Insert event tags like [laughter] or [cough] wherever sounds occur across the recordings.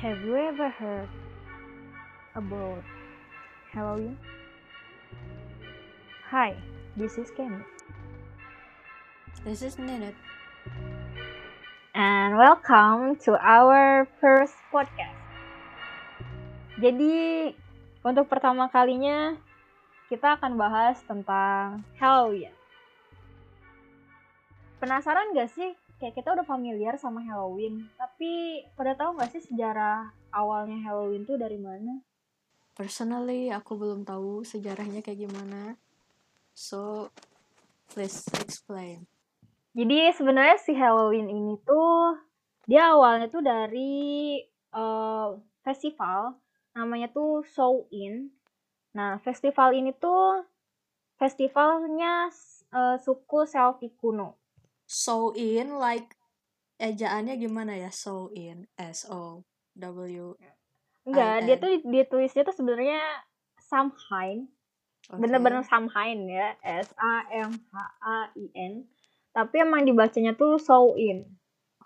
Have you ever heard about Halloween? Hi, this is Kemi. This is Ninit. And welcome to our first podcast. Jadi, untuk pertama kalinya kita akan bahas tentang Halloween. Penasaran gak sih? Kayak kita udah familiar sama Halloween, tapi pada tahu gak sih sejarah awalnya Halloween tuh dari mana? Personally, aku belum tahu sejarahnya kayak gimana. So, please explain. Jadi sebenarnya si Halloween ini tuh dia awalnya tuh dari uh, festival namanya tuh Show In. Nah, festival ini tuh festivalnya uh, suku Selvi kuno. So in like ejaannya gimana ya? So in S O W Enggak, dia tuh dia tulisnya tuh sebenarnya Samhain. Oke. Bener-bener Samhain ya, S A M H A I N. Tapi emang dibacanya tuh Show In.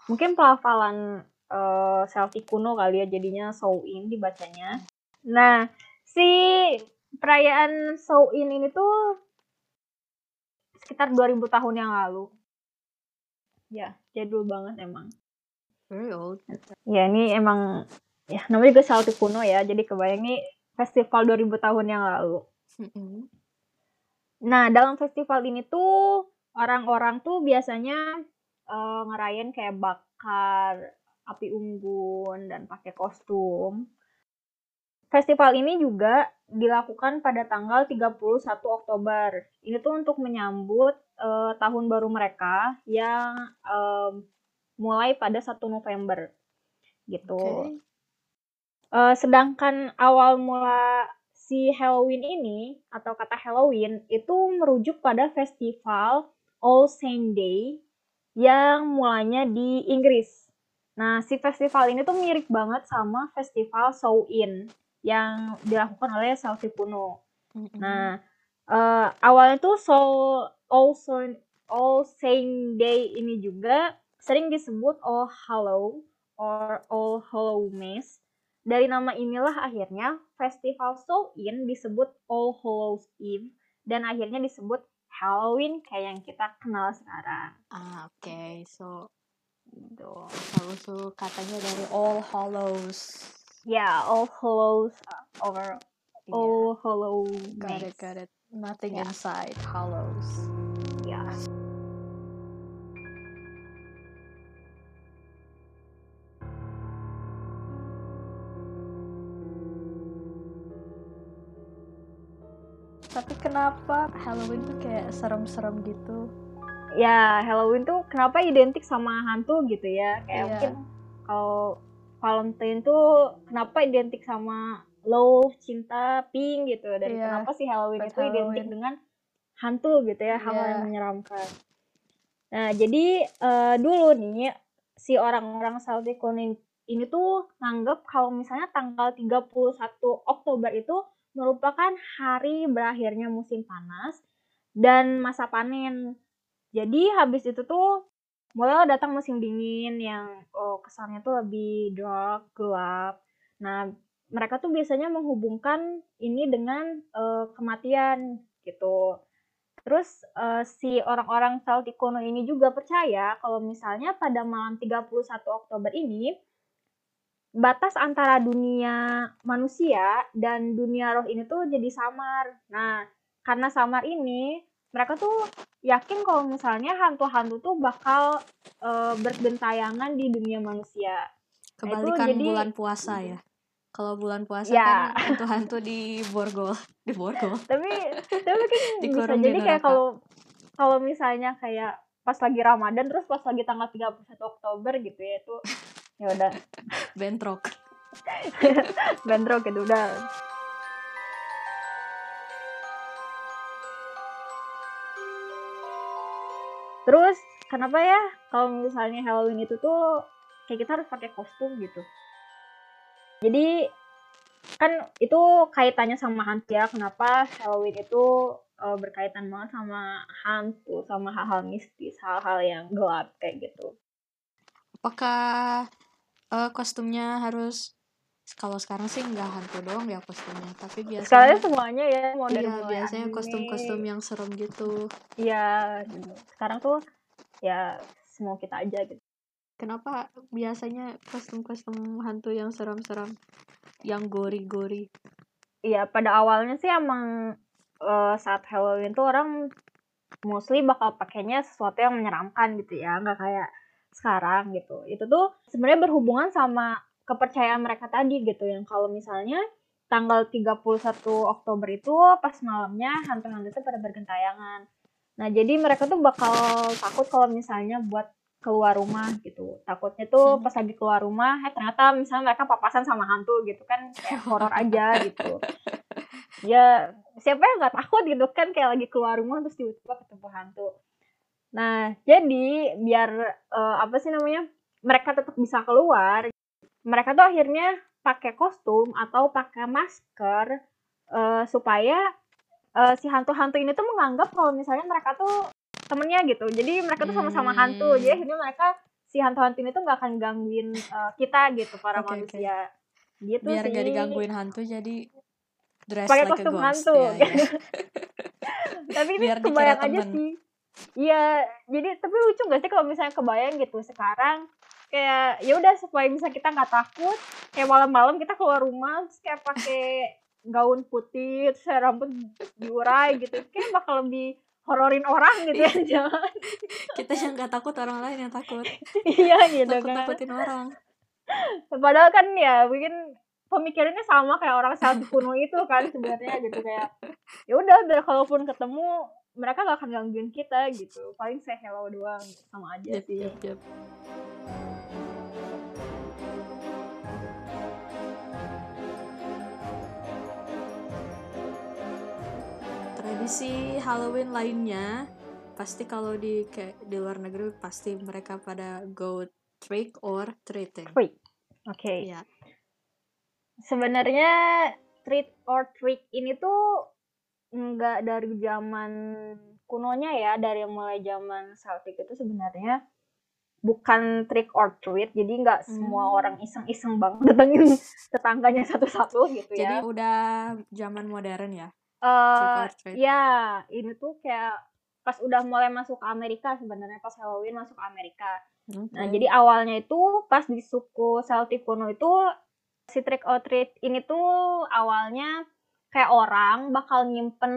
Mungkin pelafalan uh, Selvi kuno kali ya jadinya Show In dibacanya. Nah, si perayaan Show In ini tuh sekitar 2000 tahun yang lalu. Ya, jadul banget emang. Very old. Ya, ini emang ya namanya juga Selvi kuno ya. Jadi kebayang nih festival 2000 tahun yang lalu. Nah, dalam festival ini tuh orang-orang tuh biasanya eh, ngerayain kayak bakar api unggun dan pakai kostum. Festival ini juga dilakukan pada tanggal 31 Oktober. Ini tuh untuk menyambut eh, tahun baru mereka yang em, mulai pada 1 November. Gitu. Oke. Eh, sedangkan awal mula si Halloween ini atau kata Halloween itu merujuk pada festival All Saint Day yang mulanya di Inggris. Nah, si festival ini tuh mirip banget sama festival Samhain yang dilakukan oleh Selvi kuno. Mm-mm. Nah, eh, awalnya tuh Soul All Saint All Saint Day ini juga sering disebut All Hallow or All Hallow Mass. Dari nama inilah akhirnya festival Samhain disebut All Hallows Eve dan akhirnya disebut Halloween kayak yang kita kenal sekarang. Ah, oke. So, Gitu. kalau tuh katanya dari All Hallows. Ya, All Hallows or Iya. All Hallow Got it, got it. Nothing Yeah. inside Hallows. Ya. Tapi kenapa Halloween tuh kayak serem-serem gitu? ya Halloween tuh kenapa identik sama hantu gitu ya kayak Iya. mungkin kalau Valentine tuh kenapa identik sama love cinta pink gitu dan Iya, kenapa sih Halloween buat itu identik Halloween. dengan hantu gitu ya hal Iya. yang menyeramkan nah jadi eh, dulu nih si orang-orang Celtic kuno ini tuh nganggep kalau misalnya tanggal 31 Oktober itu merupakan hari berakhirnya musim panas dan masa panen jadi habis itu tuh mulai datang musim dingin yang oh, kesannya tuh lebih dark, gelap. Nah, mereka tuh biasanya menghubungkan ini dengan eh, kematian gitu. Terus eh, si orang-orang Celtic kuno ini juga percaya kalau misalnya pada malam 31 Oktober ini batas antara dunia manusia dan dunia roh ini tuh jadi samar. Nah, karena samar ini mereka tuh yakin kalau misalnya hantu-hantu tuh bakal eh, bergentayangan di dunia manusia. Nah, itu Kebalikan jadi- bulan puasa ya. Kalau bulan puasa Ya. kan [laughs] hantu-hantu di borgol, di borgol. [laughs] Tapi tapi mungkin [laughs] bisa jadi kayak kalau kalau misalnya kayak pas lagi Ramadan terus pas lagi tanggal 31 Oktober gitu ya itu ya udah Bentrok. bentrok gitu udah Terus kenapa ya kalau misalnya Halloween itu tuh kayak kita harus pakai kostum gitu. Jadi kan itu kaitannya sama hantu ya kenapa Halloween itu uh, berkaitan banget sama hantu, sama hal-hal mistis, hal-hal yang gelap kayak gitu. Apakah uh, kostumnya harus kalau sekarang sih nggak hantu doang ya kostumnya, tapi biasanya Sekarang semuanya ya mau dari iya, biasanya kostum-kostum yang serem gitu. Iya, sekarang tuh ya semua kita aja gitu. Kenapa biasanya kostum-kostum hantu yang serem-serem, yang gori-gori? Iya, pada awalnya sih emang uh, saat Halloween tuh orang mostly bakal pakainya sesuatu yang menyeramkan gitu ya, nggak kayak sekarang gitu. Itu tuh sebenarnya berhubungan sama kepercayaan mereka tadi gitu yang kalau misalnya tanggal 31 Oktober itu pas malamnya hantu-hantu itu pada bergentayangan. Nah, jadi mereka tuh bakal takut kalau misalnya buat keluar rumah gitu. Takutnya tuh Hmm. pas lagi keluar rumah, eh ternyata misalnya mereka papasan sama hantu gitu kan kayak horor aja gitu. Ya, siapa yang nggak takut gitu kan kayak lagi keluar rumah terus tiba-tiba ketemu hantu. Nah, jadi biar eh, apa sih namanya? Mereka tetap bisa keluar, mereka tuh akhirnya pakai kostum atau pakai masker eh, supaya eh, si hantu-hantu ini tuh menganggap kalau misalnya mereka tuh temennya gitu. Jadi mereka tuh sama-sama hantu. Hmm. Jadi akhirnya mereka si hantu-hantu ini tuh nggak akan gangguin eh, kita gitu para oke. manusia. Gitu Biar sih. gak digangguin hantu jadi dress Pakai like a kostum ghost hantu. ya, ya. [laughs] tapi ini Biar kebayang aja temen. sih iya jadi tapi lucu gak sih kalau misalnya kebayang gitu sekarang kayak ya udah supaya bisa kita nggak takut kayak malam-malam kita keluar rumah terus kayak pakai gaun putih terus rambut diurai gitu kayak bakal lebih hororin orang gitu ya [laughs] jangan Kita yang gak takut orang lain yang takut. iya gitu kan Takut-takutin orang. padahal kan ya mungkin pemikirannya sama kayak orang Celtic kuno itu kan sebenarnya gitu kayak ya udah biar kalaupun ketemu mereka gak akan gangguin kita gitu paling say hello doang sama aja Yep, sih yep, yep. Tradisi Halloween lainnya pasti kalau di kayak di luar negeri pasti mereka pada go trick or treating. Trick. oke Iya. sebenarnya treat or trick ini tuh nggak dari zaman kunonya ya dari mulai zaman Celtic itu sebenarnya bukan trick or treat jadi nggak semua Hmm. orang iseng-iseng banget datengin [laughs] tetangganya satu-satu gitu Jadi ya udah zaman modern ya. Eh, trick or treat. ya ini tuh kayak pas udah mulai masuk ke Amerika sebenarnya pas Halloween masuk ke Amerika Nah, Oke. jadi awalnya itu pas di suku Celtic kuno itu si trick or treat ini tuh awalnya kayak orang bakal nyimpen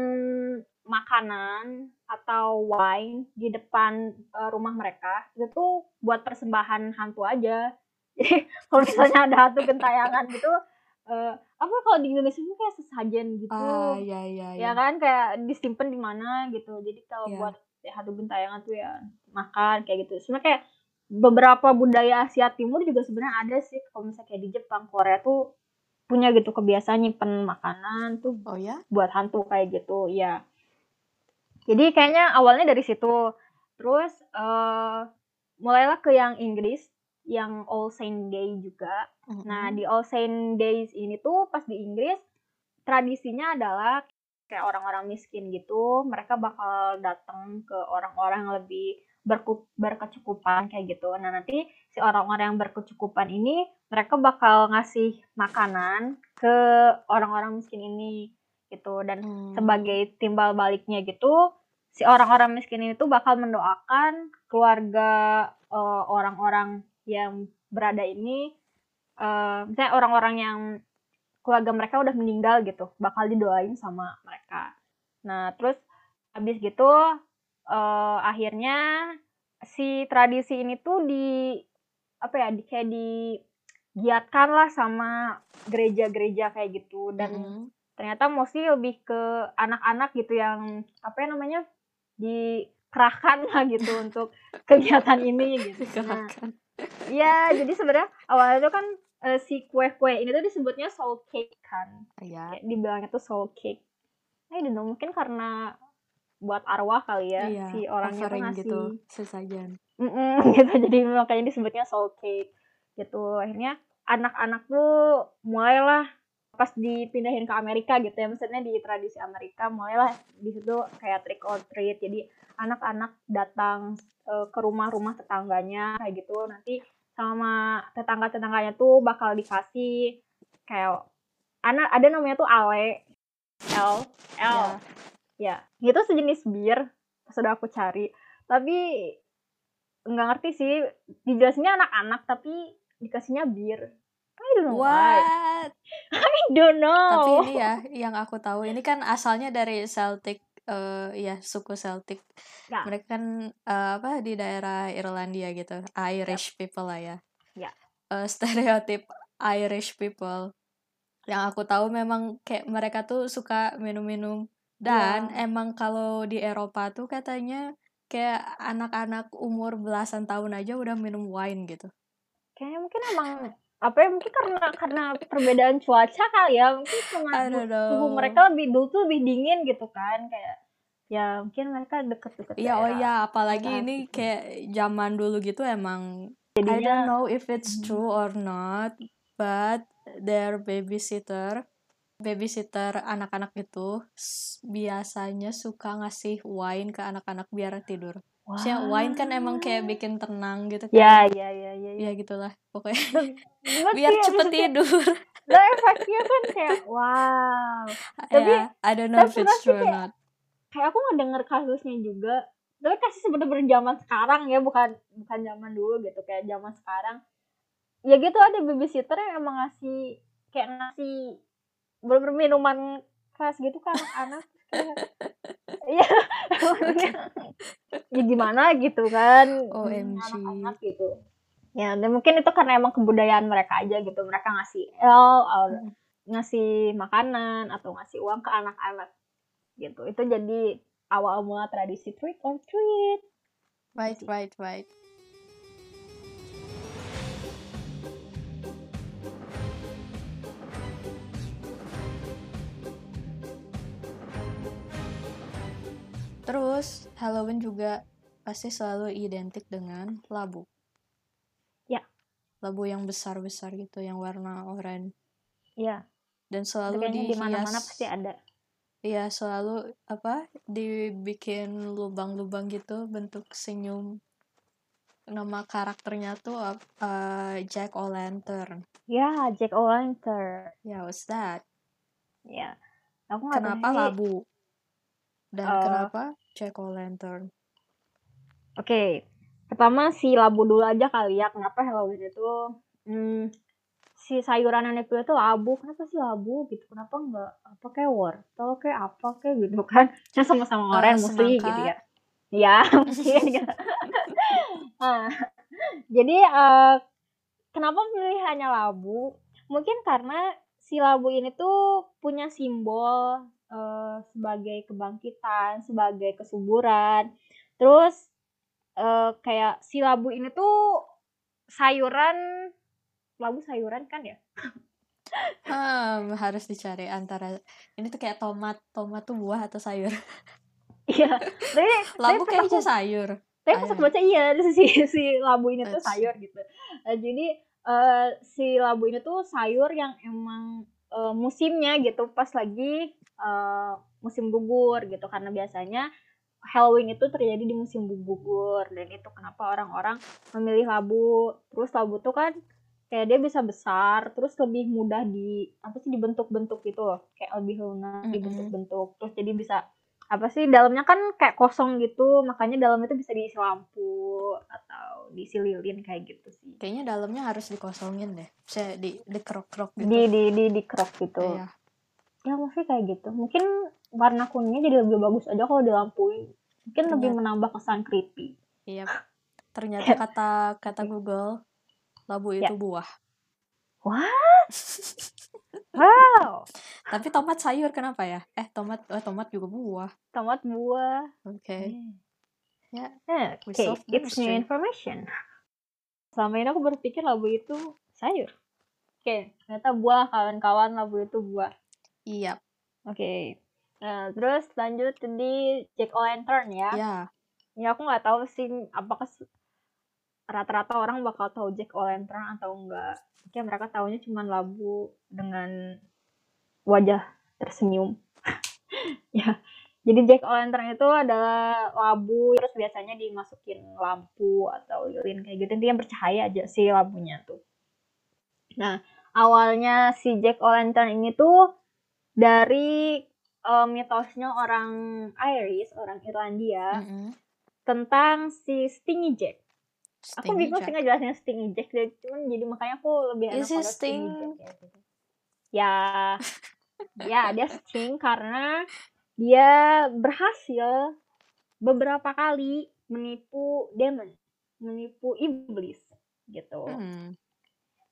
makanan atau wine di depan eh, rumah mereka itu tuh buat persembahan hantu aja. [laughs] Jadi kalau misalnya ada hantu gentayangan gitu eh, apa kalau di Indonesia itu kayak sesajen gitu. Ah, iya iya ya iya. kan kayak disimpan di mana gitu. Jadi kalau Iya. buat ya, hantu gentayangan tuh ya makan kayak gitu. Sebenarnya kayak beberapa budaya Asia Timur juga sebenarnya ada sih kalau misalnya kayak di Jepang Korea tuh punya gitu kebiasaan nyimpen makanan tuh Oh ya? buat hantu kayak gitu ya jadi kayaknya awalnya dari situ terus eh mulailah ke yang Inggris yang All Saint Day juga nah Mm-mm. di All Saint Days ini tuh pas di Inggris tradisinya adalah kayak orang-orang miskin gitu mereka bakal datang ke orang-orang yang lebih berku- berkecukupan kayak gitu nah nanti si orang-orang yang berkecukupan ini mereka bakal ngasih makanan ke orang-orang miskin ini gitu dan Hmm. sebagai timbal baliknya gitu si orang-orang miskin ini tuh bakal mendoakan keluarga eh, orang-orang yang berada ini eh, misalnya orang-orang yang keluarga mereka udah meninggal gitu bakal didoain sama mereka nah terus habis gitu eh, akhirnya si tradisi ini tuh di apa ya di kayak digiatkan lah sama gereja-gereja kayak gitu dan Mm-mm. ternyata mostly lebih ke anak-anak gitu yang apa ya namanya dikerahkan lah gitu [laughs] untuk kegiatan ini gitu. Nah, Iya jadi sebenarnya awalnya itu kan eh, si kue-kue ini tuh disebutnya soul cake kan. Iya. Kayak dibilangnya tuh soul cake. Nah, itu mungkin karena buat arwah kali ya Iya, si orangnya tuh ngasih gitu sesajen. Mm-mm, [laughs] gitu jadi makanya disebutnya soul cake gitu akhirnya anak-anak tuh mulailah pas dipindahin ke Amerika gitu ya maksudnya di tradisi Amerika mulailah di situ kayak trick or treat. Jadi anak-anak datang uh, ke rumah-rumah tetangganya kayak gitu. Nanti sama tetangga-tetangganya tuh bakal dikasih kayak anak ada namanya tuh ale. L L. Ya, ya. itu sejenis bir sudah aku cari. Tapi nggak ngerti sih dijelasinnya anak-anak tapi dikasihnya bir don't know What? [laughs] I don't know. Tapi ini ya, yang aku tahu ini kan asalnya dari Celtic, uh, ya suku Celtic. Ya. Mereka kan uh, apa di daerah Irlandia gitu, Irish ya. people lah ya. Ya. Uh, [laughs] stereotip Irish people. Yang aku tahu memang kayak mereka tuh suka minum-minum dan ya. emang kalau di Eropa tuh katanya kayak anak-anak umur belasan tahun aja udah minum wine gitu. Kayaknya mungkin emang apa ya mungkin karena karena perbedaan cuaca kali ya mungkin cuma tubuh mereka lebih dulu tuh lebih dingin gitu kan kayak ya mungkin mereka deket-deket Iya oh iya apalagi ini gitu. kayak zaman dulu gitu emang Jadinya, I don't know if it's hmm. true or not but their babysitter babysitter anak-anak itu biasanya suka ngasih wine ke anak-anak biar tidur Wow. Maksudnya wine kan emang kayak bikin tenang gitu kan. Ya, ya, ya, ya. Ya, ya gitulah. Pokoknya [laughs] [laughs] biar ya, cepet tidur. Dan [laughs] efeknya kan kayak wow. Tapi yeah, I don't know if it's true or not. Kayak aku ngedenger kasusnya juga. Tapi kasih sebenarnya zaman sekarang ya, bukan bukan zaman dulu gitu kayak zaman sekarang. Ya gitu ada babysitter yang emang ngasih kayak ngasih bener minuman keras gitu kan anak Iya. ya gimana gitu kan. OMG. Anak-anak gitu. Ya, dan mungkin itu karena emang kebudayaan mereka aja gitu. Mereka ngasih L, or hmm. ngasih makanan atau ngasih uang ke anak-anak gitu. Itu jadi awal mula tradisi trick or treat. Right, right, right. Terus Halloween juga pasti selalu identik dengan labu. Ya. Labu yang besar-besar gitu, yang warna oranye. Ya. Dan selalu di mana-mana pasti ada. Iya, selalu apa? Dibikin lubang-lubang gitu bentuk senyum. Nama karakternya tuh uh, Jack O'Lantern. Ya, Jack O'Lantern. Ya, yeah, what's that? Ya. Aku Kenapa labu? Dan uh, kenapa Jack O'Lantern? Oke, okay. pertama si labu dulu aja kali ya. Kenapa Halloween itu hmm, si sayuran yang itu labu? Kenapa sih labu gitu? Kenapa enggak apa kayak wortel kayak apa kayak gitu kan? Kan sama-sama uh, orang mesti gitu ya. [laughs] Ya, mungkin gitu. nah, jadi uh, kenapa pilihannya labu? Mungkin karena si labu ini tuh punya simbol uh, sebagai kebangkitan, sebagai kesuburan. Terus uh, kayak si labu ini tuh sayuran labu sayuran kan ya? [laughs] Hmm, harus dicari antara ini tuh kayak tomat, tomat tuh buah atau sayur. [laughs] Iya, tapi [laughs] labu kayaknya sayur. Tapi pas baca iya si si labu ini tuh sayur gitu. Uh, jadi uh, si labu ini tuh sayur yang emang uh, musimnya gitu pas lagi uh, musim gugur gitu. Karena biasanya Halloween itu terjadi di musim gugur. Dan itu kenapa orang-orang memilih labu. Terus labu tuh kan kayak dia bisa besar terus lebih mudah di apa sih dibentuk-bentuk gitu loh. Kayak lebih lunak dibentuk-bentuk. Terus jadi bisa apa sih dalamnya kan kayak kosong gitu. Makanya dalam itu bisa diisi lampu atau diisi lilin kayak gitu sih kayaknya dalamnya harus dikosongin deh saya di dikerok-kerok gitu di di di dikerok gitu iya. ya mungkin kayak gitu mungkin warna kuningnya jadi lebih bagus aja kalau dilampuin mungkin ternyata, lebih menambah kesan creepy iya [laughs] ternyata kata kata Google labu itu ya. buah what [laughs] Wow. Tapi tomat sayur kenapa ya? Eh tomat oh, tomat juga buah. Tomat buah. Oke. Okay. Ya. Yeah. Oke, okay. it's new information. Selama ini aku berpikir labu itu sayur. Oke, okay. ternyata buah kawan-kawan labu itu buah. Iya. Oke. Okay. Nah, terus lanjut di Jack O'Lantern ya. Iya. Ya aku nggak tahu sih apakah rata-rata orang bakal tahu Jack O'Lantern atau enggak. Mungkin mereka tahunya cuma labu dengan wajah tersenyum [laughs] ya jadi Jack o' lantern itu adalah labu terus biasanya dimasukin lampu atau lilin kayak gitu intinya bercahaya aja si lampunya tuh nah awalnya si Jack o' lantern ini tuh dari uh, mitosnya orang Irish orang Irlandia mm -hmm. tentang si Stingy Jack Stingy aku bingung sih ngejelasin Stingy Jack cuman jadi makanya aku lebih enak pada Sting? Stingy Jack gitu. ya [laughs] ya dia Sting karena dia berhasil beberapa kali menipu demon, menipu iblis gitu. Hmm.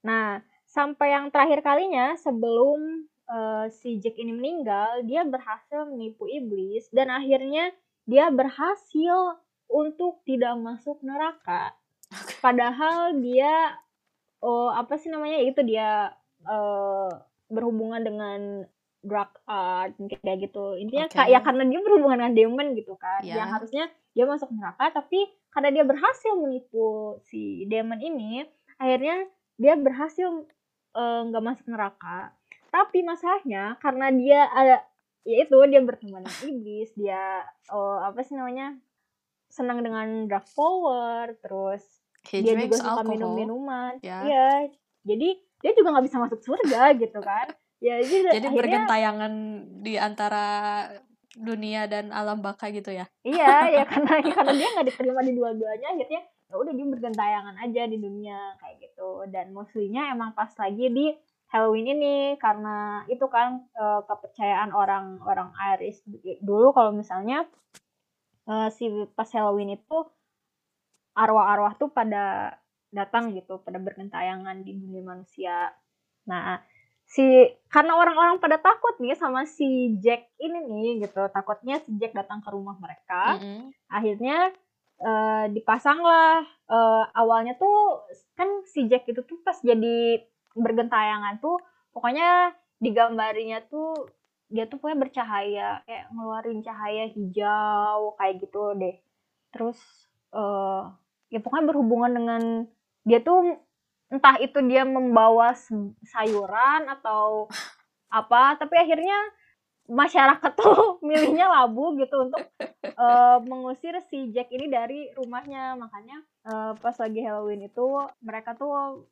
Nah, sampai yang terakhir kalinya sebelum uh, si Jack ini meninggal, dia berhasil menipu iblis dan akhirnya dia berhasil untuk tidak masuk neraka. Padahal dia oh apa sih namanya itu dia uh, berhubungan dengan drug art kayak gitu intinya okay. ya karena dia berhubungan dengan demon gitu kan yeah. yang harusnya dia masuk neraka tapi karena dia berhasil menipu si demon ini akhirnya dia berhasil eh, nggak uh, masuk neraka tapi masalahnya karena dia ada ya itu dia berteman dengan [sighs] iblis dia uh, apa sih namanya senang dengan drug power terus He dia juga suka minum minuman yeah. iya jadi dia juga nggak bisa masuk surga gitu kan [laughs] ya jadi, jadi akhirnya, bergentayangan di antara dunia dan alam baka gitu ya? Iya ya karena karena dia nggak diterima di dua-duanya akhirnya ya udah dia bergentayangan aja di dunia kayak gitu. Dan mostlynya emang pas lagi di Halloween ini karena itu kan uh, kepercayaan orang orang Irish dulu kalau misalnya uh, si pas Halloween itu arwah-arwah tuh pada datang gitu pada bergentayangan di dunia manusia. Nah si karena orang-orang pada takut nih sama si Jack ini nih gitu. Takutnya si Jack datang ke rumah mereka. Mm -hmm. akhirnya uh, dipasanglah uh, awalnya tuh kan si Jack itu tuh pas jadi bergentayangan tuh pokoknya digambarinya tuh dia tuh pokoknya bercahaya. Kayak ngeluarin cahaya hijau kayak gitu deh. Terus uh, ya pokoknya berhubungan dengan dia tuh entah itu dia membawa sayuran atau apa tapi akhirnya masyarakat [laughs] tuh milihnya labu gitu untuk uh, [laughs] mengusir si Jack ini dari rumahnya. Makanya uh, pas lagi Halloween itu mereka tuh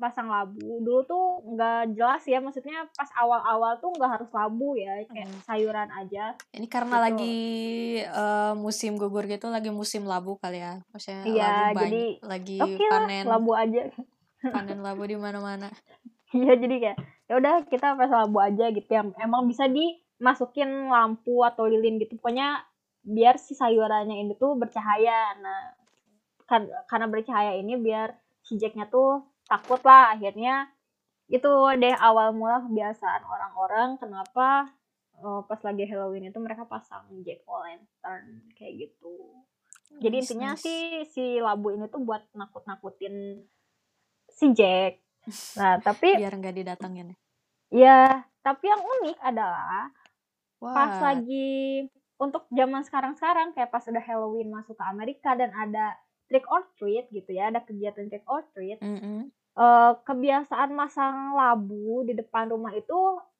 pasang labu. Dulu tuh nggak jelas ya maksudnya pas awal-awal tuh nggak harus labu ya kayak hmm. sayuran aja ini karena gitu. lagi uh, musim gugur gitu lagi musim labu kali ya? Maksudnya iya, labu jadi lagi okay panen. lah, labu aja [laughs] panen labu di mana-mana. [laughs] Iya jadi kayak ya udah kita pas labu aja gitu yang emang bisa dimasukin lampu atau lilin gitu. Pokoknya biar si sayurannya ini tuh bercahaya. Nah kan, karena bercahaya ini biar si Jacknya tuh takut lah. Akhirnya itu deh awal mula kebiasaan orang-orang kenapa uh, pas lagi Halloween itu mereka pasang Jack o' lantern kayak gitu. Jadi intinya nice. sih si labu ini tuh buat nakut-nakutin si Jack. Nah, tapi [laughs] biar nggak didatengin. Ya, tapi yang unik adalah What? pas lagi untuk zaman sekarang-sekarang kayak pas udah Halloween masuk ke Amerika dan ada trick or treat gitu ya, ada kegiatan trick or treat. Mm -hmm. uh, kebiasaan masang labu di depan rumah itu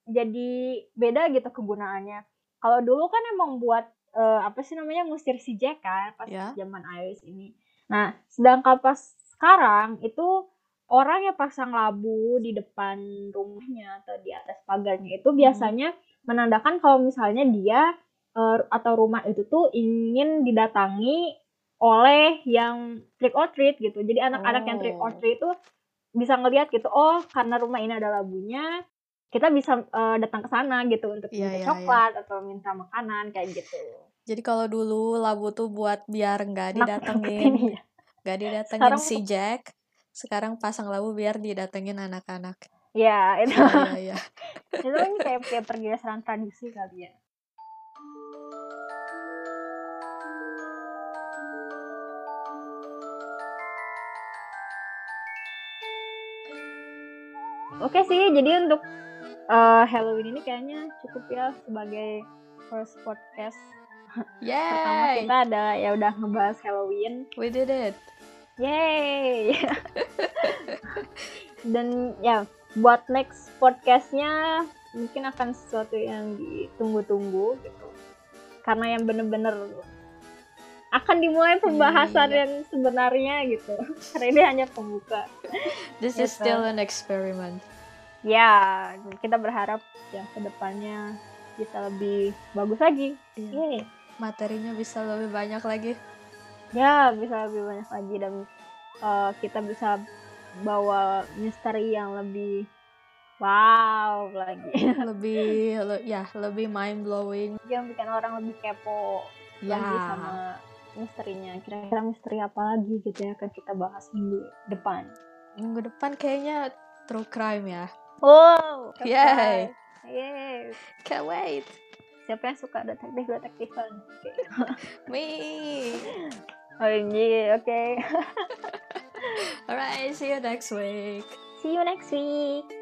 jadi beda gitu kegunaannya. Kalau dulu kan emang buat uh, apa sih namanya ngusir si Jack kan pas yeah. zaman Iris ini. Nah, sedangkan pas sekarang itu orang yang pasang labu di depan rumahnya atau di atas pagarnya itu biasanya hmm. menandakan kalau misalnya dia uh, atau rumah itu tuh ingin didatangi oleh yang trick or treat gitu. Jadi anak-anak oh. yang trick or treat itu bisa ngelihat gitu, oh karena rumah ini ada labunya, kita bisa uh, datang ke sana gitu untuk yeah, minta yeah, coklat yeah. atau minta makanan kayak gitu. Jadi kalau dulu labu tuh buat biar nggak didatengin, [laughs] ya. nggak didatengin si Jack, sekarang pasang labu biar didatengin anak-anak ya itu ya, ya, ya. [laughs] itu kan kayak kayak pergeseran tradisi kali ya Oke sih, jadi untuk uh, Halloween ini kayaknya cukup ya sebagai first podcast. [laughs] Yay! Pertama kita ada ya udah ngebahas Halloween. We did it. Yay! Dan ya buat next podcastnya mungkin akan sesuatu yang ditunggu-tunggu gitu karena yang bener-bener akan dimulai pembahasan Iya. yang sebenarnya gitu karena ini hanya pembuka This is Gitu. still an experiment. ya kita berharap yang ke depannya bisa lebih bagus lagi Iya. Yeay. Materinya bisa lebih banyak lagi. Ya bisa lebih banyak lagi dan uh, kita bisa bawa misteri yang lebih wow lagi [laughs] Lebih le- ya, lebih mind blowing. yang bikin orang lebih kepo Ya. lagi sama misterinya kira-kira misteri apa lagi gitu ya akan kita bahas minggu depan Minggu depan kayaknya true crime ya. wow Yay. Yeay. Can't wait. siapa yang suka detektif detektifan Oke. [laughs] Me. OMG oke [laughs] Alright, see you next week. see you next week